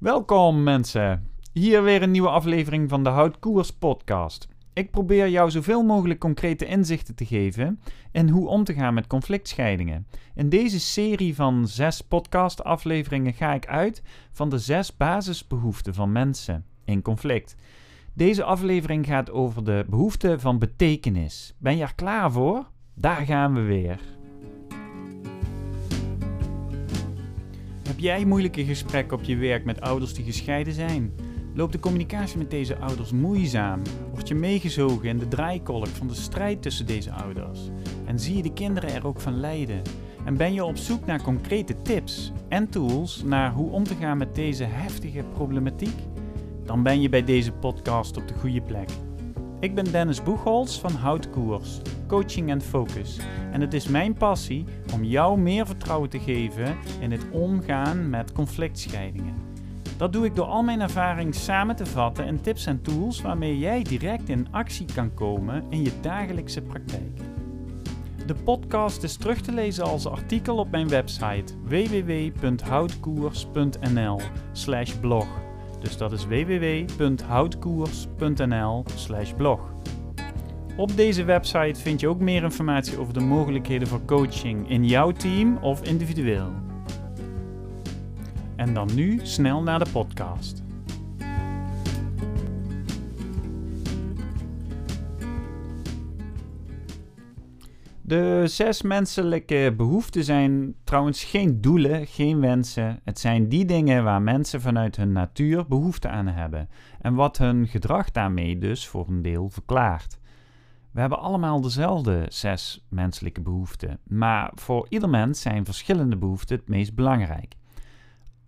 Welkom mensen. Hier weer een nieuwe aflevering van de Houtkoers podcast. Ik probeer jou zoveel mogelijk concrete inzichten te geven in hoe om te gaan met conflictscheidingen. In deze serie van zes podcast afleveringen ga ik uit van de zes basisbehoeften van mensen in conflict. Deze aflevering gaat over de behoefte van betekenis. Ben je er klaar voor? Daar gaan we weer. Jij moeilijke gesprekken op je werk met ouders die gescheiden zijn? Loopt de communicatie met deze ouders moeizaam? Word je meegezogen in de draaikolk van de strijd tussen deze ouders? En zie je de kinderen er ook van lijden? En ben je op zoek naar concrete tips en tools naar hoe om te gaan met deze heftige problematiek? Dan ben je bij deze podcast op de goede plek. Ik ben Dennis Boegholz van Houtkoers, Coaching en Focus. En het is mijn passie om jou meer vertrouwen te geven in het omgaan met conflictscheidingen. Dat doe ik door al mijn ervaring samen te vatten in tips en tools waarmee jij direct in actie kan komen in je dagelijkse praktijk. De podcast is terug te lezen als artikel op mijn website www.houtkoers.nl/blog. Dus dat is www.houtkoers.nl/blog. Op deze website vind je ook meer informatie over de mogelijkheden voor coaching in jouw team of individueel. En dan nu snel naar de podcast. De zes menselijke behoeften zijn trouwens geen doelen, geen wensen. Het zijn die dingen waar mensen vanuit hun natuur behoefte aan hebben en wat hun gedrag daarmee dus voor een deel verklaart. We hebben allemaal dezelfde zes menselijke behoeften, maar voor ieder mens zijn verschillende behoeften het meest belangrijk.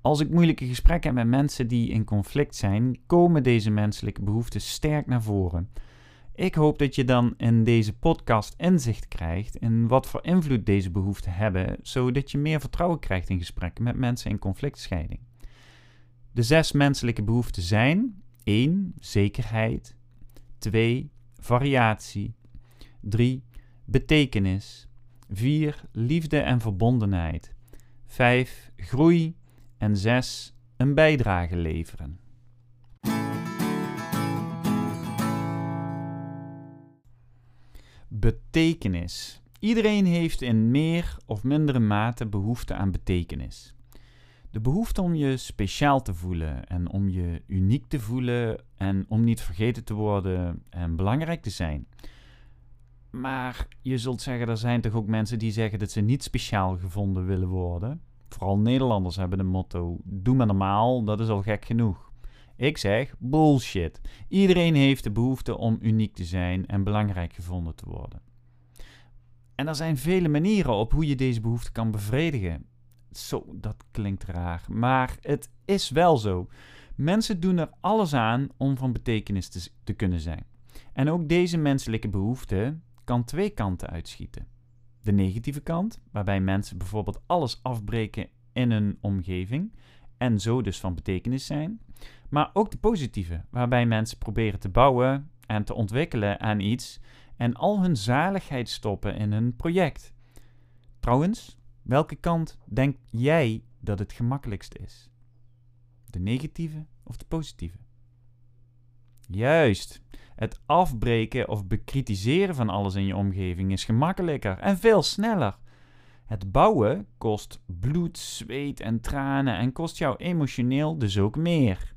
Als ik moeilijke gesprekken heb met mensen die in conflict zijn, komen deze menselijke behoeften sterk naar voren. Ik hoop dat je dan in deze podcast inzicht krijgt in wat voor invloed deze behoeften hebben, zodat je meer vertrouwen krijgt in gesprekken met mensen in conflictscheiding. De zes menselijke behoeften zijn 1. Zekerheid 2. Variatie 3. Betekenis 4. Liefde en verbondenheid 5. Groei en 6. Een bijdrage leveren. Betekenis. Iedereen heeft in meer of mindere mate behoefte aan betekenis. De behoefte om je speciaal te voelen en om je uniek te voelen en om niet vergeten te worden en belangrijk te zijn. Maar je zult zeggen, er zijn toch ook mensen die zeggen dat ze niet speciaal gevonden willen worden. Vooral Nederlanders hebben de motto: doe maar normaal, dat is al gek genoeg. Ik zeg bullshit. Iedereen heeft de behoefte om uniek te zijn en belangrijk gevonden te worden. En er zijn vele manieren op hoe je deze behoefte kan bevredigen. Zo, dat klinkt raar, maar het is wel zo. Mensen doen er alles aan om van betekenis te, kunnen zijn. En ook deze menselijke behoefte kan twee kanten uitschieten. De negatieve kant, waarbij mensen bijvoorbeeld alles afbreken in hun omgeving en zo dus van betekenis zijn. Maar ook de positieve, waarbij mensen proberen te bouwen en te ontwikkelen aan iets en al hun zaligheid stoppen in hun project. Trouwens, welke kant denk jij dat het gemakkelijkst is? De negatieve of de positieve? Juist. Het afbreken of bekritiseren van alles in je omgeving is gemakkelijker en veel sneller. Het bouwen kost bloed, zweet en tranen en kost jou emotioneel dus ook meer.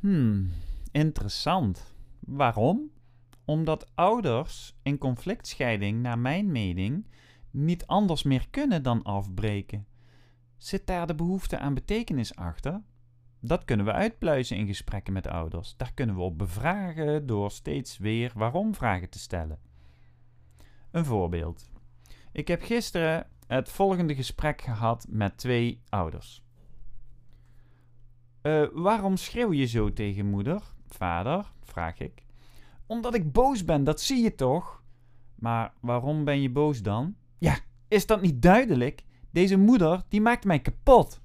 Hmm, interessant. Waarom? Omdat ouders in conflictscheiding, naar mijn mening, niet anders meer kunnen dan afbreken. Zit daar de behoefte aan betekenis achter? Dat kunnen we uitpluizen in gesprekken met ouders. Daar kunnen we op bevragen door steeds weer waarom vragen te stellen. Een voorbeeld. Ik heb gisteren het volgende gesprek gehad met twee ouders. Uh, waarom schreeuw je zo tegen moeder? Vader, vraag ik. Omdat ik boos ben, dat zie je toch? Maar waarom ben je boos dan? Ja, is dat niet duidelijk? Deze moeder, die maakt mij kapot.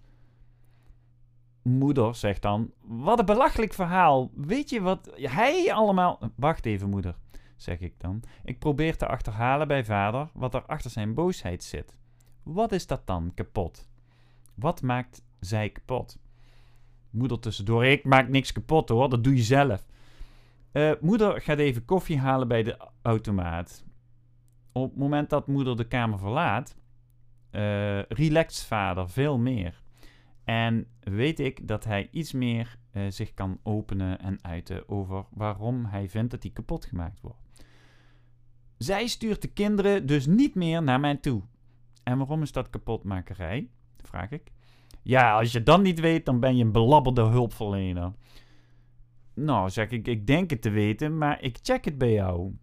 Moeder zegt dan: Wat een belachelijk verhaal. Weet je wat hij allemaal. Wacht even, moeder, zeg ik dan. Ik probeer te achterhalen bij vader wat er achter zijn boosheid zit. Wat is dat dan kapot? Wat maakt zij kapot. Moeder tussendoor, ik maak niks kapot hoor, dat doe je zelf. Uh, moeder gaat even koffie halen bij de automaat. Op het moment dat moeder de kamer verlaat, uh, relaxt vader veel meer. En weet ik dat hij iets meer uh, zich kan openen en uiten over waarom hij vindt dat hij kapot gemaakt wordt. Zij stuurt de kinderen dus niet meer naar mij toe. En waarom is dat kapotmakerij? Vraag ik. Ja, als je dat niet weet, dan ben je een belabberde hulpverlener. Nou, zeg ik, ik denk het te weten, maar ik check het bij jou.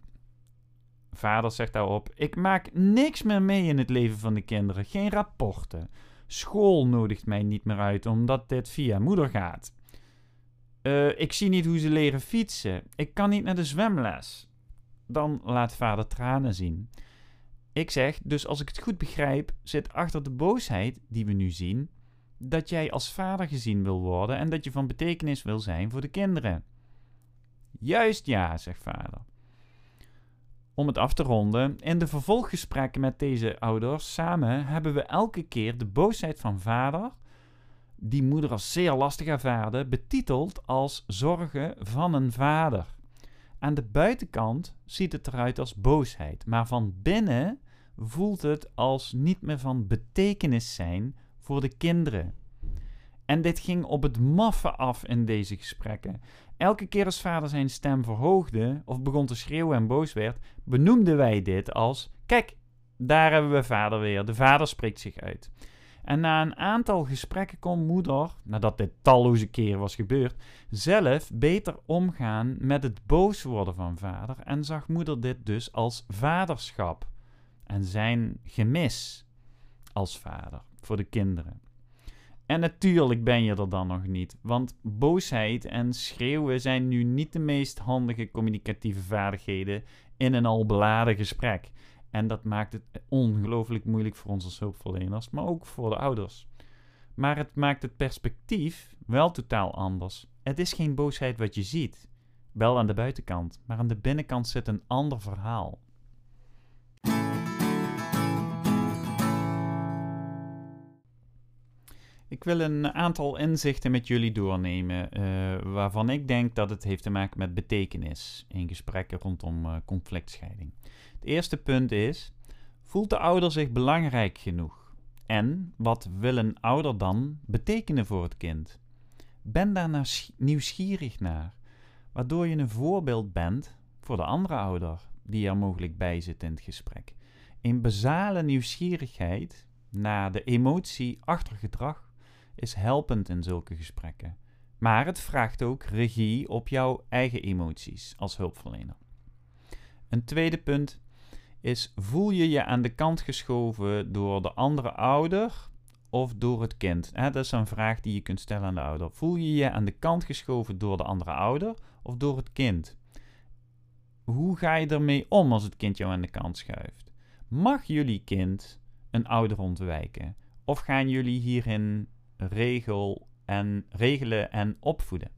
Vader zegt daarop: Ik maak niks meer mee in het leven van de kinderen. Geen rapporten. School nodigt mij niet meer uit, omdat dit via moeder gaat. Uh, ik zie niet hoe ze leren fietsen. Ik kan niet naar de zwemles. Dan laat vader tranen zien. Ik zeg, dus als ik het goed begrijp, zit achter de boosheid die we nu zien, dat jij als vader gezien wil worden en dat je van betekenis wil zijn voor de kinderen. Juist ja, zegt vader. Om het af te ronden, in de vervolggesprekken met deze ouders samen hebben we elke keer de boosheid van vader, die moeder als zeer lastig ervaarde, betiteld als zorgen van een vader. Aan de buitenkant ziet het eruit als boosheid, maar van binnen voelt het als niet meer van betekenis zijn voor de kinderen. En dit ging op het maffe af in deze gesprekken. Elke keer als vader zijn stem verhoogde of begon te schreeuwen en boos werd, benoemden wij dit als: Kijk, daar hebben we vader weer. De vader spreekt zich uit. En na een aantal gesprekken kon moeder, nadat dit talloze keren was gebeurd, zelf beter omgaan met het boos worden van vader en zag moeder dit dus als vaderschap en zijn gemis als vader voor de kinderen. En natuurlijk ben je er dan nog niet, want boosheid en schreeuwen zijn nu niet de meest handige communicatieve vaardigheden in een al beladen gesprek. En dat maakt het ongelooflijk moeilijk voor ons als hulpverleners, maar ook voor de ouders. Maar het maakt het perspectief wel totaal anders. Het is geen boosheid wat je ziet, wel aan de buitenkant, maar aan de binnenkant zit een ander verhaal. Ik wil een aantal inzichten met jullie doornemen, uh, waarvan ik denk dat het heeft te maken met betekenis in gesprekken rondom uh, conflictscheiding. Het eerste punt is: voelt de ouder zich belangrijk genoeg? En wat wil een ouder dan betekenen voor het kind? Ben daar nieuwsgierig naar, waardoor je een voorbeeld bent voor de andere ouder die er mogelijk bij zit in het gesprek. Een basale nieuwsgierigheid naar de emotie achter gedrag is helpend in zulke gesprekken. Maar het vraagt ook regie op jouw eigen emoties als hulpverlener. Een tweede punt is: voel je je aan de kant geschoven door de andere ouder of door het kind? dat is een vraag die je kunt stellen aan de ouder. Voel je je aan de kant geschoven door de andere ouder of door het kind? Hoe ga je ermee om als het kind jou aan de kant schuift? Mag jullie kind een ouder ontwijken? Of gaan jullie hierin regel en, regelen en opvoeden.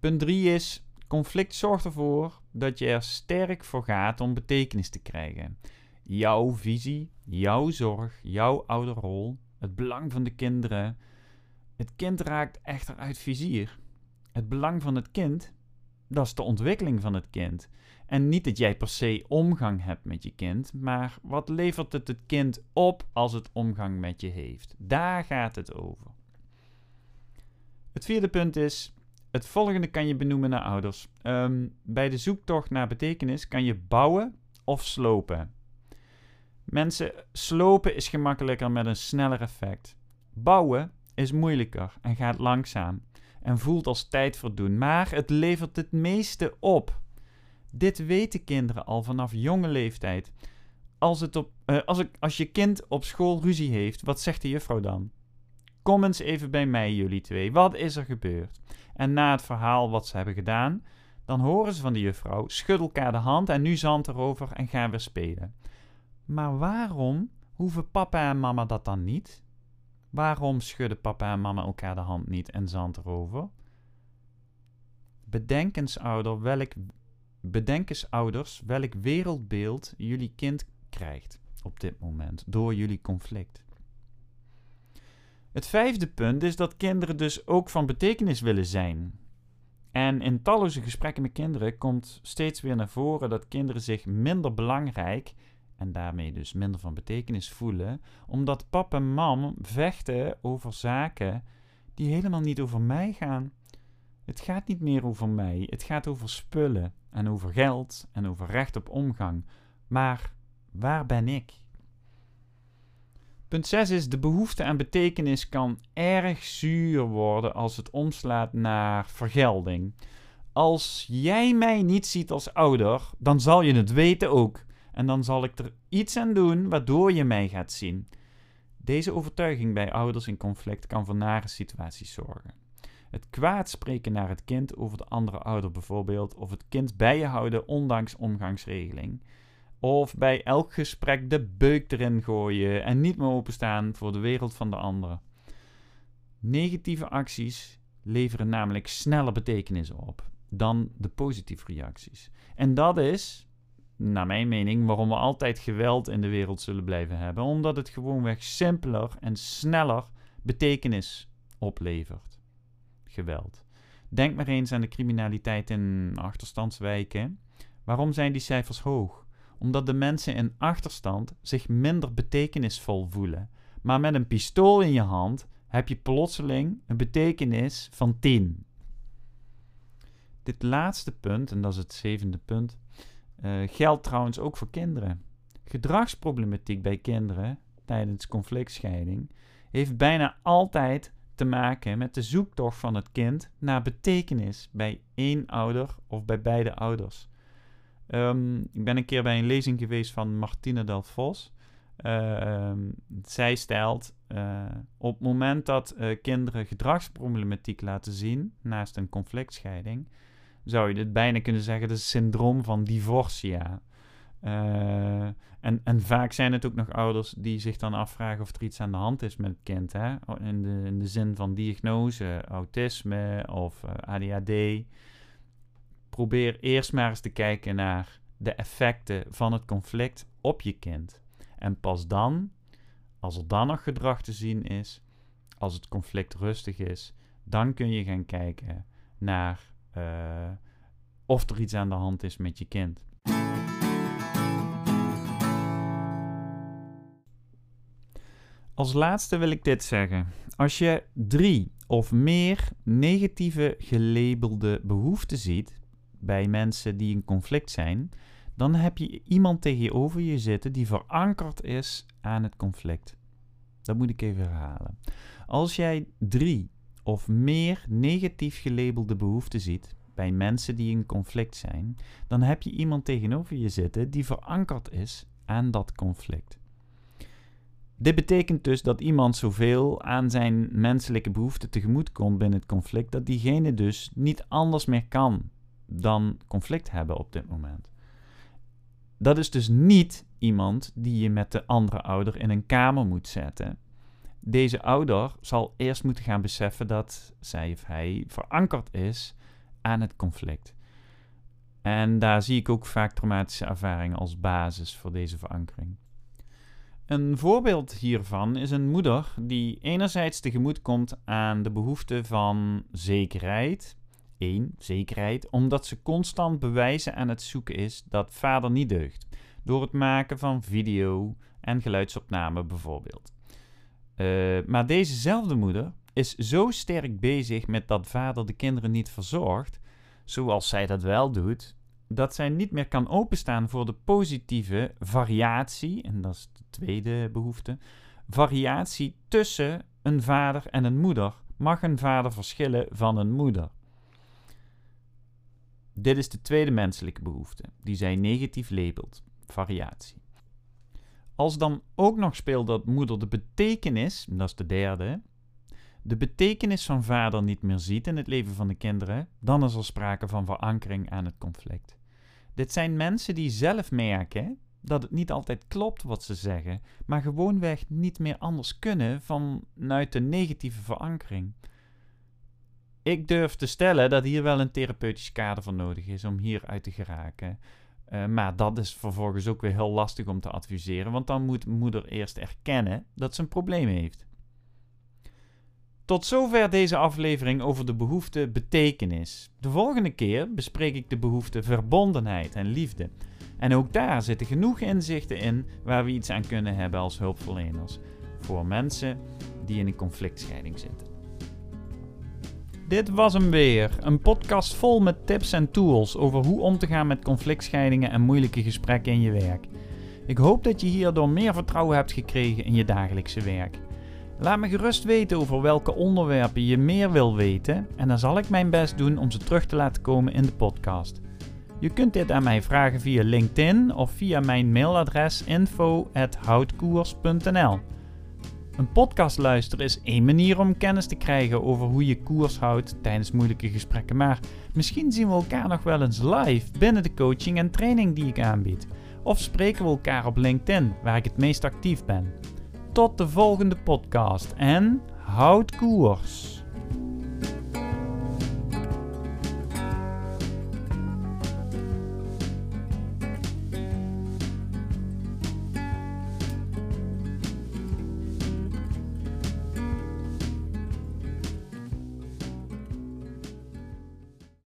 Punt 3 is: conflict zorgt ervoor dat je er sterk voor gaat om betekenis te krijgen. Jouw visie, jouw zorg, jouw ouderrol, het belang van de kinderen. Het kind raakt echter uit vizier. Het belang van het kind, dat is de ontwikkeling van het kind. En niet dat jij per se omgang hebt met je kind, maar wat levert het het kind op als het omgang met je heeft? Daar gaat het over. Het vierde punt is: het volgende kan je benoemen naar ouders. Ehm, bij de zoektocht naar betekenis kan je bouwen of slopen. Mensen, slopen is gemakkelijker met een sneller effect. Bouwen is moeilijker en gaat langzaam en voelt als tijdverdoen, maar het levert het meeste op. Dit weten kinderen al vanaf jonge leeftijd. Als, het op, uh, als, ik, als je kind op school ruzie heeft, wat zegt de juffrouw dan? Kom eens even bij mij, jullie twee. Wat is er gebeurd? En na het verhaal wat ze hebben gedaan, dan horen ze van de juffrouw, schud elkaar de hand en nu zand erover en gaan weer spelen. Maar waarom hoeven papa en mama dat dan niet? Waarom schudden papa en mama elkaar de hand niet en zand erover? Bedenk eens, ouder, welk Bedenk eens ouders welk wereldbeeld jullie kind krijgt op dit moment door jullie conflict. Het vijfde punt is dat kinderen dus ook van betekenis willen zijn. En in talloze gesprekken met kinderen komt steeds weer naar voren dat kinderen zich minder belangrijk en daarmee dus minder van betekenis voelen, omdat pap en mam vechten over zaken die helemaal niet over mij gaan. Het gaat niet meer over mij, het gaat over spullen en over geld en over recht op omgang. Maar waar ben ik? Punt 6 is: de behoefte aan betekenis kan erg zuur worden als het omslaat naar vergelding. Als jij mij niet ziet als ouder, dan zal je het weten ook. En dan zal ik er iets aan doen waardoor je mij gaat zien. Deze overtuiging bij ouders in conflict kan voor nare situaties zorgen. Het kwaad spreken naar het kind over de andere ouder bijvoorbeeld, of het kind bij je houden ondanks omgangsregeling. Of bij elk gesprek de beuk erin gooien en niet meer openstaan voor de wereld van de ander. Negatieve acties leveren namelijk sneller betekenis op dan de positieve reacties. En dat is, naar mijn mening, waarom we altijd geweld in de wereld zullen blijven hebben. Omdat het gewoonweg simpeler en sneller betekenis oplevert. Geweld. Denk maar eens aan de criminaliteit in achterstandswijken. Waarom zijn die cijfers hoog? Omdat de mensen in achterstand zich minder betekenisvol voelen. Maar met een pistool in je hand heb je plotseling een betekenis van 10. Dit laatste punt, en dat is het zevende punt, uh, geldt trouwens ook voor kinderen. Gedragsproblematiek bij kinderen tijdens conflictscheiding heeft bijna altijd te maken met de zoektocht van het kind naar betekenis bij één ouder of bij beide ouders. Um, ik ben een keer bij een lezing geweest van Martine Del Vos. Uh, zij stelt, uh, op het moment dat uh, kinderen gedragsproblematiek laten zien, naast een conflictscheiding, zou je dit bijna kunnen zeggen, het syndroom van divorcia. Uh, en, en vaak zijn het ook nog ouders die zich dan afvragen of er iets aan de hand is met het kind. Hè? In, de, in de zin van diagnose, autisme of uh, ADHD. Probeer eerst maar eens te kijken naar de effecten van het conflict op je kind. En pas dan, als er dan nog gedrag te zien is, als het conflict rustig is, dan kun je gaan kijken naar uh, of er iets aan de hand is met je kind. Als laatste wil ik dit zeggen. Als je drie of meer negatieve gelabelde behoeften ziet bij mensen die in conflict zijn, dan heb je iemand tegenover je zitten die verankerd is aan het conflict. Dat moet ik even herhalen. Als jij drie of meer negatief gelabelde behoeften ziet bij mensen die in conflict zijn, dan heb je iemand tegenover je zitten die verankerd is aan dat conflict. Dit betekent dus dat iemand zoveel aan zijn menselijke behoeften tegemoet komt binnen het conflict, dat diegene dus niet anders meer kan dan conflict hebben op dit moment. Dat is dus niet iemand die je met de andere ouder in een kamer moet zetten deze ouder zal eerst moeten gaan beseffen dat zij of hij verankerd is aan het conflict. En daar zie ik ook vaak traumatische ervaringen als basis voor deze verankering. Een voorbeeld hiervan is een moeder die enerzijds tegemoet komt aan de behoefte van zekerheid. 1. Zekerheid, omdat ze constant bewijzen aan het zoeken is dat vader niet deugt. Door het maken van video en geluidsopname bijvoorbeeld. Uh, maar dezezelfde moeder is zo sterk bezig met dat vader de kinderen niet verzorgt, zoals zij dat wel doet, dat zij niet meer kan openstaan voor de positieve variatie, en dat is tweede behoefte, variatie tussen een vader en een moeder. Mag een vader verschillen van een moeder? Dit is de tweede menselijke behoefte, die zij negatief labelt, variatie. Als dan ook nog speelt dat moeder de betekenis, dat is de derde, de betekenis van vader niet meer ziet in het leven van de kinderen, dan is er sprake van verankering aan het conflict. Dit zijn mensen die zelf merken dat het niet altijd klopt wat ze zeggen, maar gewoonweg niet meer anders kunnen vanuit de negatieve verankering. Ik durf te stellen dat hier wel een therapeutisch kader voor nodig is om hieruit te geraken. Uh, maar dat is vervolgens ook weer heel lastig om te adviseren, want dan moet moeder eerst erkennen dat ze een probleem heeft. Tot zover deze aflevering over de behoefte betekenis. De volgende keer bespreek ik de behoefte verbondenheid en liefde. En ook daar zitten genoeg inzichten in waar we iets aan kunnen hebben als hulpverleners. Voor mensen die in een conflictscheiding zitten. Dit was hem weer. Een podcast vol met tips en tools over hoe om te gaan met conflictscheidingen en moeilijke gesprekken in je werk. Ik hoop dat je hierdoor meer vertrouwen hebt gekregen in je dagelijkse werk. Laat me gerust weten over welke onderwerpen je meer wil weten en dan zal ik mijn best doen om ze terug te laten komen in de podcast. Je kunt dit aan mij vragen via LinkedIn of via mijn mailadres info@houtkoers.nl. Een podcast luisteren is één manier om kennis te krijgen over hoe je koers houdt tijdens moeilijke gesprekken, maar misschien zien we elkaar nog wel eens live binnen de coaching en training die ik aanbied. Of spreken we elkaar op LinkedIn, waar ik het meest actief ben. Tot de volgende podcast en houd koers!